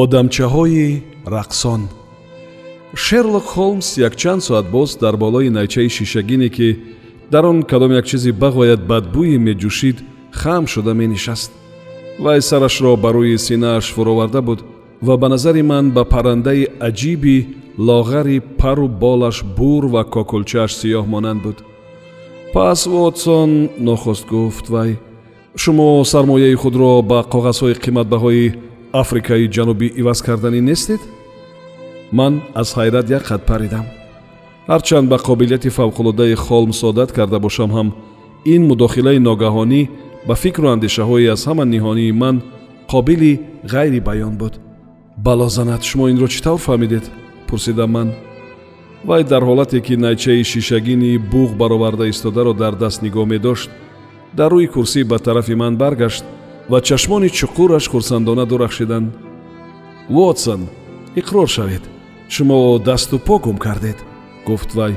одамчаҳои рақсон. Шерлок холмс якчанд соат боз дар болои найчаи шишагине ки дар он кадом як чизе бағоят бадбӯе меҷӯшид хам шуда менишаст. Вай сарашро ба рӯи синааш фуроварда буд ва ба назари ман ба паррандаи аҷиби лоғари пару болаш бур ва кокулчааш сиёҳ монанд буд. Пас вотсон нохост гуфт вай шумо сармояи худро ба коғазҳои қиматбаҳои африкаи ҷанубӣ иваз карданӣ нестед? Ман аз ҳайрат як қад паридам. Ҳарчанд ба қобилияти фавқулодаи холмс одат карда бошам ҳам ин мудохилаи ногаҳонӣ ба фикру андешаҳое аз ҳама ниҳонии ман қобили ғайри баён буд. Балозанат шумо инро чӣ тавр фаҳмидед? Пурсидам ман. Вай дар ҳолате ки найчаи шишагини буғ бароварда истодаро дар даст нигоҳ медошт дар рӯи курсӣ ба тарафи ман баргашт ва чашмони чуқураш хурсандона дурахшиданд вотсон иқрор шавед. Шумо дасту по гум кардед гуфт вай.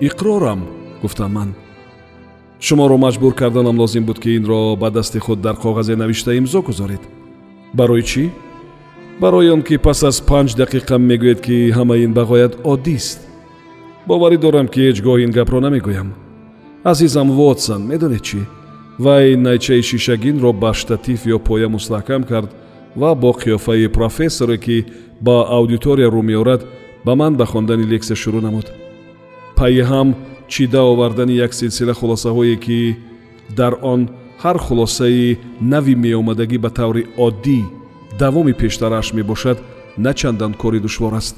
Иқрорам гуфтам ман. Шуморо маҷбур карданам лозим буд ки инро ба дасти худ дар коғазе навишта имзо гузоред. Барои чӣ? Барои он ки пас аз панҷ дақиқа мегӯед ки ҳама ин бағоят оддист боварӣ дорам ки ҳеҷ гоҳ ин гапро намегӯям. Азизам вотсон медонед чӣ вай найчаи шишагинро ба штатиф ё поя мустаҳкам кард ва бо қиёфаи профессоре ки ба аудитория рӯ меорад ба ман ба хондани лексия шурӯъ намуд. Пайи ҳам чида овардани як силсила хулосаҳое ки дар он ҳар хулосаи нави меомадагӣ ба таври оддӣ давоми пештараш мебошад на чандан кори душвор аст.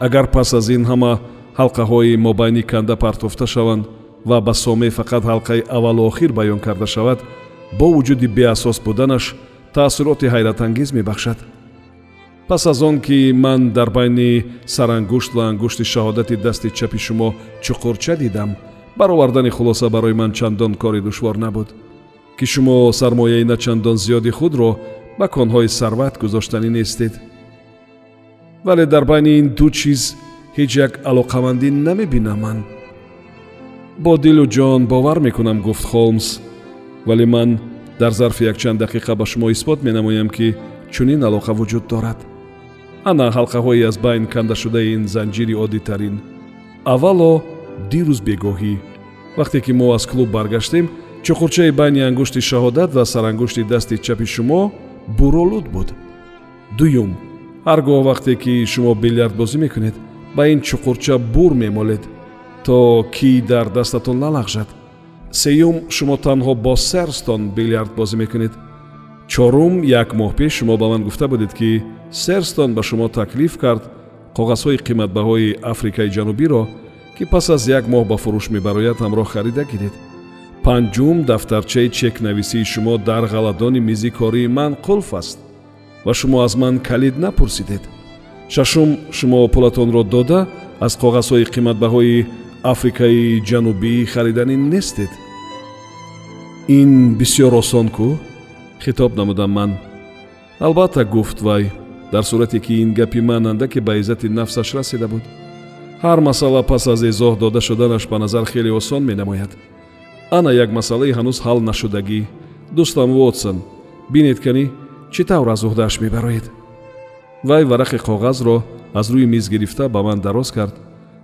Агар пас аз ин ҳама ҳалқаҳои мобайни канда партофта шаванд ва ба соме фақат ҳалқаи аввалу охир баён карда шавад бо вуҷуди беасос буданаш таъссуроти ҳайратангез мебахшад. Пас аз он ки ман дар байни сарангушт ва ангушти шаҳодати дасти чапи шумо чуқурча дидам баровардани хулоса барои ман чандон кори душвор набуд ки шумо сармояи начандон зиёди худро ба конҳои сарват гузоштанӣ нестед. Вале дар байни ин ду чиз ҳеҷ як алоқамандӣ намебинам ман бо дилу ҷон бовар мекунам гуфт холмс вале ман дар зарфи якчанд дақиқа ба шумо исбот менамоям ки чунин алоқа вуҷуд дорад. Ана ҳалқаҳои аз байн канда шудаи ин занҷири оддитарин. Аввало дирӯз бегоҳӣ. Вақте ки мо аз клуб баргаштем чуқурчаи байни ангушти шаҳодат ва сарангушти дасти чапи шумо буролуд буд. Дуюм ҳар гоҳ вақте ки шумо билярдбозӣ мекунед ба ин чуқурча бур мемолед то ки дар дастатон налағжад? Сеюм шумо танҳо бо серстон билярдбозӣ мекунед. Чорум як моҳ пеш шумо ба ман гуфта будед ки серстон ба шумо таклиф кард коғазҳои қиматбаҳои африкаи ҷанубиро ки пас аз як моҳ ба фурӯш мебарояд ҳамроҳ харида гиред. Панҷум дафтарчаи чекнависии шумо дар ғаладони мизи кории ман қулф аст ва шумо аз ман калид напурсидед. Шашум шумо пулатонро дода аз коғазҳои қиматбаҳои африкаи ҷанубӣ хариданӣ нестед. Ин бисьёр осон кӯ хитоб намудам ман. Албатта гуфт вай дар сурате ки ин гапи ман андаке ба иззати нафсаш расида буд. Ҳар масъала пас аз изоҳ дода шуданаш ба назар хеле осон менамояд. Ана як масъалаи ҳанӯз ҳал нашудагӣ. Дӯстам вотсон бинед канӣ чӣ тавр аз уҳдааш мебароед? Вай варақи коғазро аз рӯи миз гирифта ба ман дароз кард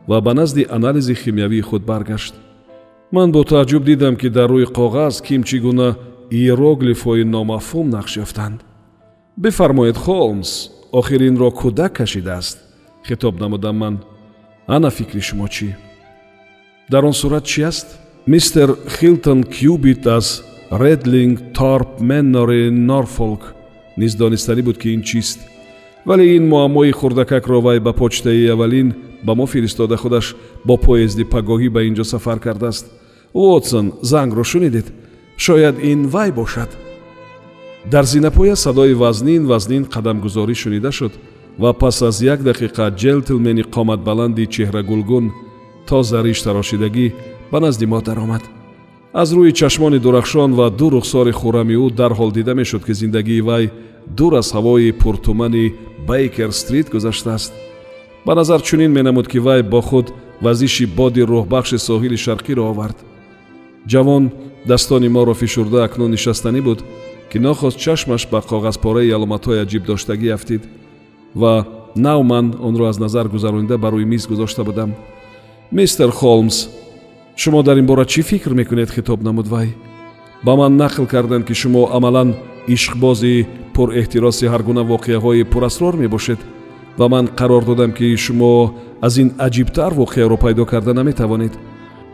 ва ба назди анализи химиявии худ баргашт. Ман бо тааҷҷуб дидам ки дар рӯи коғаз ким чӣ гуна иероглифҳои номафҳум нақш ёфтанд. Бифармоед холмс охир инро кӯдак кашидааст? Хитоб намудам ман. Ана фикри шумо чӣ? Дар он сурат чӣ аст? Мистер хилтон кюбит аз редлинг торп меннори норфолк низ донистанӣ буд ки ин чист. Вале ин муаммои хурдакакро вай ба почтаи аввалин ба мо фиристода худаш бо поезди пагоҳӣ ба ин ҷо сафар кардааст. Вотсон зангро шунидед? Шояд ин вай бошад. Дар зинапоя садои вазнин вазнин қадамгузорӣ шунида шуд ва пас аз як дақиқа ҷентлмени қоматбаланди чеҳрагулгун то зариш тарошидагӣ ба назди мо даромад. Аз рӯи чашмони дурахшон ва ду рухсори хӯрами ӯ дарҳол дида мешуд ки зиндагии вай дур аз ҳавои пуртумани бейкер стрит гузаштааст ба назар чунин менамуд ки вай бо худ вазиши боди рӯҳбахши соҳили шарқиро овард. Ҷавондастони моро фишурда акнун нишастанӣ буд ки нохост чашмаш ба коғазпораи аломатҳои аҷиб доштагӣ афтид ва нав ман онро аз назар гузаронида ба рӯи миз гузошта будам. Мистер холмс шумо дар ин бора чӣ фикр мекунед хитоб намуд вай? Ба ман нақл карданд ки шумо амалан ишқбози пурэҳтироси ҳар гуна воқеаҳои пурасрор мебошед ва ман қарор додам ки шумо аз ин аҷибтар воқеаро пайдо карда наметавонед.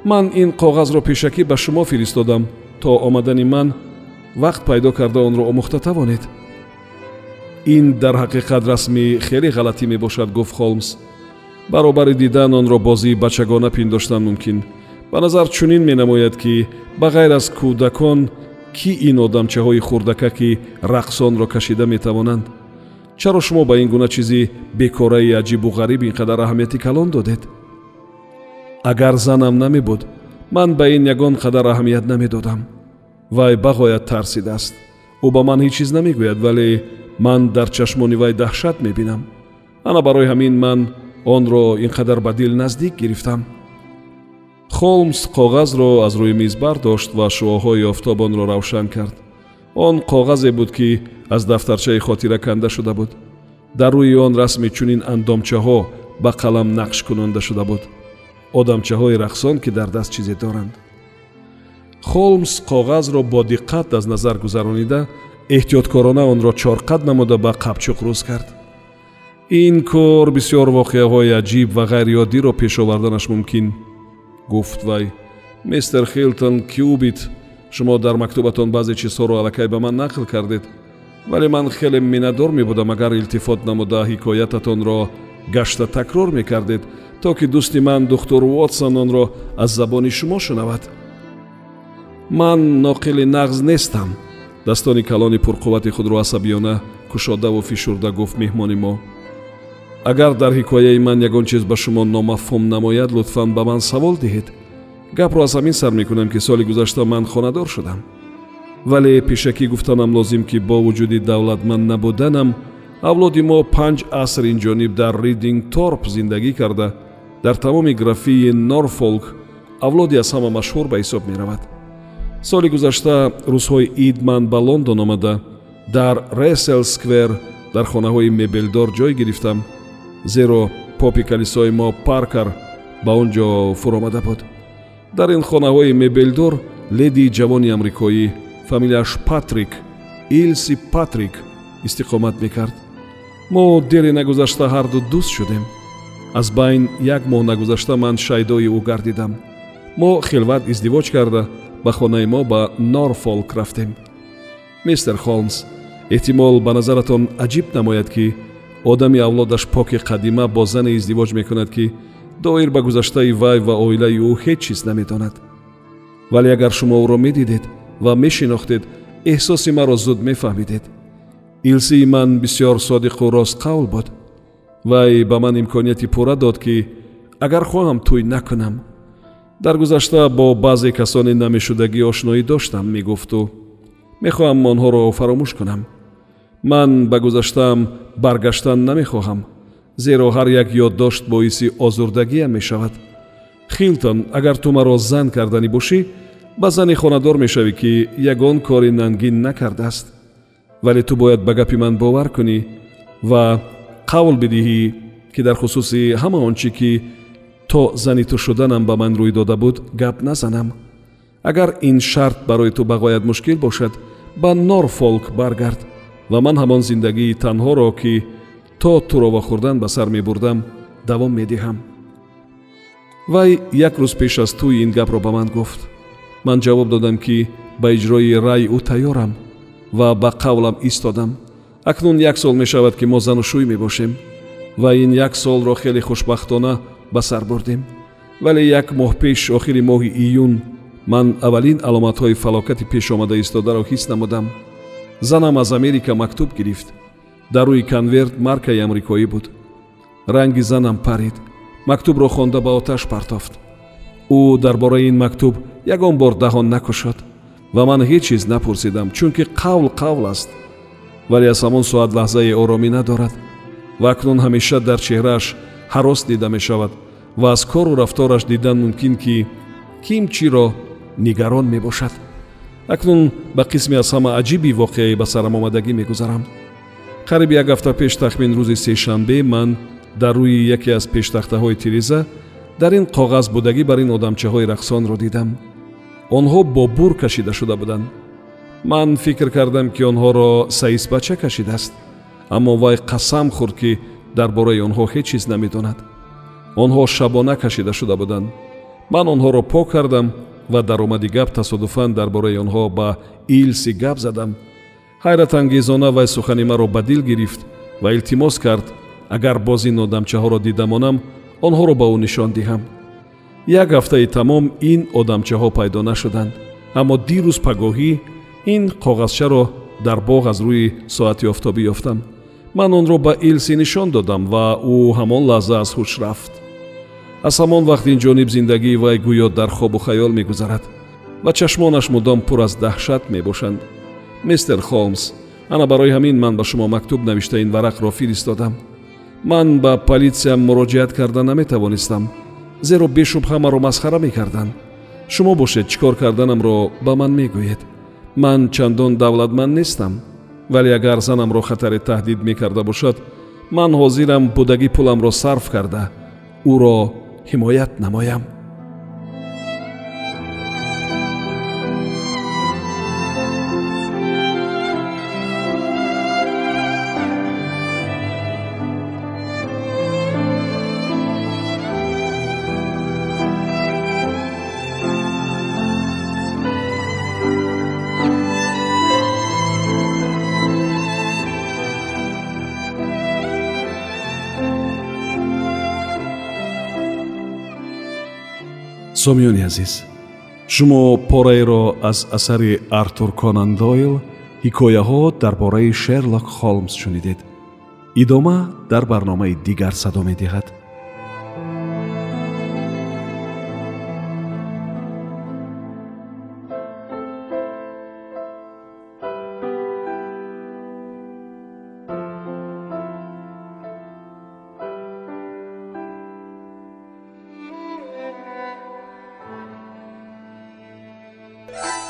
Ман ин коғазро пешакӣ ба шумо фиристодам то омадани ман вақт пайдо карда онро омӯхта тавонед. Ин дар ҳақиқат расми хеле ғалатӣ мебошад гуфт холмс. Баробари дидан онро бозии бачагона пиндоштан мумкин. Ба назар чунин менамояд ки ба ғайр аз кӯдакон кӣ ин одамчаҳои хурдакаки рақсонро кашида метавонанд чаро шумо ба ин гуна чизи бекораи аҷибу ғариб ин қадар аҳамияти калон додед? Агар занам намебуд ман ба ин ягон қадар аҳамият намедодам. Вай бағоят тарсидааст. Ӯ ба ман ҳеҷ чиз намегӯяд вале ман дар чашмони вай даҳшат мебинам. Ана барои ҳамин ман онро ин қадар ба дил наздик гирифтам. Холмс коғазро аз рӯи миз бардошт ва шуоҳои офтоб онро равшан кард. Он коғазе буд ки аз дафтарчаи хотира канда шуда буд. Дар рӯи он расми чунин андомчаҳо ба қалам нақш кунонда шуда буд. Одамчаҳои рақсон ки дар даст чизе доранд. Холмс коғазро бо диққат аз назар гузаронида эҳтиёткорона онро чорқад намуда ба қапчуқ рӯз кард. Ин кор бисёр воқеаҳои аҷиб ва ғайриоддиро пеш оварданаш мумкин гуфт вай. Мистер хилтон кюбит шумо дар мактубатон баъзе чизҳоро аллакай ба ман нақл кардед вале ман хеле миннатдор мебудам агар илтифот намуда ҳикоятатонро гашта такрор мекардед то ки дӯсти ман духтур вотсон онро аз забони шумо шунавад. Ман ноқили нағз нестамдастони калони пурқуввати худро асабиёна кушодаву фишурда гуфт меҳмони мо. Агар дар ҳикояи ман ягон чиз ба шумо номафҳум намояд лутфан ба ман савол диҳед. Гапро аз ҳамин сар мекунам ки соли гузашта ман хонадор шудам вале пешакӣ гуфтанам лозим ки бо вуҷуди давлатманд набуданам авлоди мо панҷ аср инҷониб дар ридинг торп зиндагӣ карда. Дар тамоми графии норфолк авлоди аз ҳама машҳур ба ҳисоб меравад. Соли гузашта рӯзҳои ид ман ба лондон омада. Дар ресел сквер дар хонаҳои мебелдор ҷой гирифтам зеро попи калисои мо паркар ба он ҷо фуромада буд. Дар ин хонаҳои мебелдор ледии ҷавони амрикоӣ фамилияш патрик илси патрик истиқомат мекард. Мо дери нагузашта ҳарду дӯст шудем. Аз байн як моҳ нагузашта ман шайдои ӯ гардидам. Мо хилват издивоҷ карда ба хонаи мо ба норфолк рафтем. Мистер холмс эҳтимол ба назаратон аҷиб намояд ки одами авлодаш поки қадима бо зане издивоҷ мекунад ки доир ба гузаштаи вай ва оилаи ӯ ҳеҷ чиз намедонад вале агар шумо ӯро медидед ва мешинохтед эҳсоси маро зуд мефаҳмидед илсии ман бисьёр содиқу ростқавл буд. Вай ба ман имконияти пурра дод ки агар хоҳам тӯй накунам дар гузашта бо баъзе касони намешудагӣ ошноӣ доштам мегуфту. Мехоҳам онҳоро фаромӯш кунам. Ман ба гузаштаам баргаштан намехоҳам зеро ҳар як ёддошт боиси озурдагиам мешавад. Хилтон агар ту маро зан карданӣ бошӣ ба зани хонадор мешавӣ ки ягон кори нангин накардааст. Вале ту бояд ба гапи ман бовар кунӣ ва қавл бидиҳӣ ки дар хусуси ҳама он чӣ ки то зани ту шуданам ба ман рӯй дода буд гап назанам. Агар ин шарт барои ту бағоят мушкил бошад ба норфолк баргард ва ман ҳамон зиндагии танҳоро ки то туро ва хӯрдан ба сар мебурдам давом медиҳам. Вай як рӯз пеш аз тӯи ин гапро ба ман гуфт ман ҷавоб додам ки ба иҷрои рай ӯ тайёрам ва ба қавлам истодам. Акнун як сол мешавад ки мо зану шӯй мебошем ва ин як солро хеле хушбахтона ба сар бурдем. Вале як моҳ пеш охири моҳи июн ман аввалин аломатҳои фалокати пешомада истодаро ҳис намудам. Занам аз америка мактуб гирифт. Дар рӯи конверт маркаи амрикоӣ буд. Ранги занам парид мактубро хонда ба оташ партофт. Ӯ дар бораи ин мактуб ягон бор даҳон накушод ва ман ҳеҷ чиз напурсидам чунки қавл қавл аст вале аз ҳамон соат лаҳзае оромӣ надорад ва акнун ҳамеша дар чеҳрааш ҳарос дида мешавад ва аз кору рафтораш дидан мумкин ки ким чиро нигарон мебошад. Акнун ба қисме аз ҳама аҷиби воқеаи ба сарамомадагӣ мегузарам. Қариби як ҳафта пеш тахмин рӯзи сешанбе ман дар рӯи яке аз пештахтаҳои тиреза дар ин коғаз будагӣ бар ин одамчаҳои рақсонро дидам онҳо бо бур кашида шуда буданд. Ман фикр кардам ки онҳоро саисбача кашидааст аммо вай қасам хӯрд ки дар бораи онҳо ҳеҷ чиз намедонад онҳо шабона кашида шуда буданд. Ман онҳоро пок кардам ва дар омади гап тасодуфан дар бораи онҳо ба илси гап задам. Ҳайратангезона вай сухани маро ба дил гирифт ва илтимос кард агар боз ин одамчаҳоро дида монам онҳоро ба ӯ нишон диҳам як ҳафтаи тамом ин одамчаҳо пайдо нашуданд аммо дирӯз пагоҳӣ ин коғазчаро дар боғ аз рӯи соати офтобӣ ёфтам. Ман онро ба илси нишон додам ва ӯ ҳамон лаҳза аз ҳуш рафт. Аз ҳамон вақт инҷониб зиндагии вай гӯё дар хобу хаёл мегузарад ва чашмонаш мудом пур аз даҳшат мебошанд. Мистер холмс ана барои ҳамин ман ба шумо мактуб навишта ин варақро фиристодам? Ман ба политсия муроҷиат карда наметавонистам зеро бешубҳа маро масхара мекарданд. Шумо бошед чӣ кор карданамро ба ман мегӯед. Ман чандон давлатманд нестам. Вале агар занамро хатаре таҳдид мекарда бошад ман ҳозирам будагӣ пуламро сарф карда. Ӯро ҳимоят намоям сомиёни азиз. Шумо пораеро аз асари артур конан дойл ҳикояҳо дар бораи шерлок холмс шунидед. Идома дар барномаи дигар садо медиҳад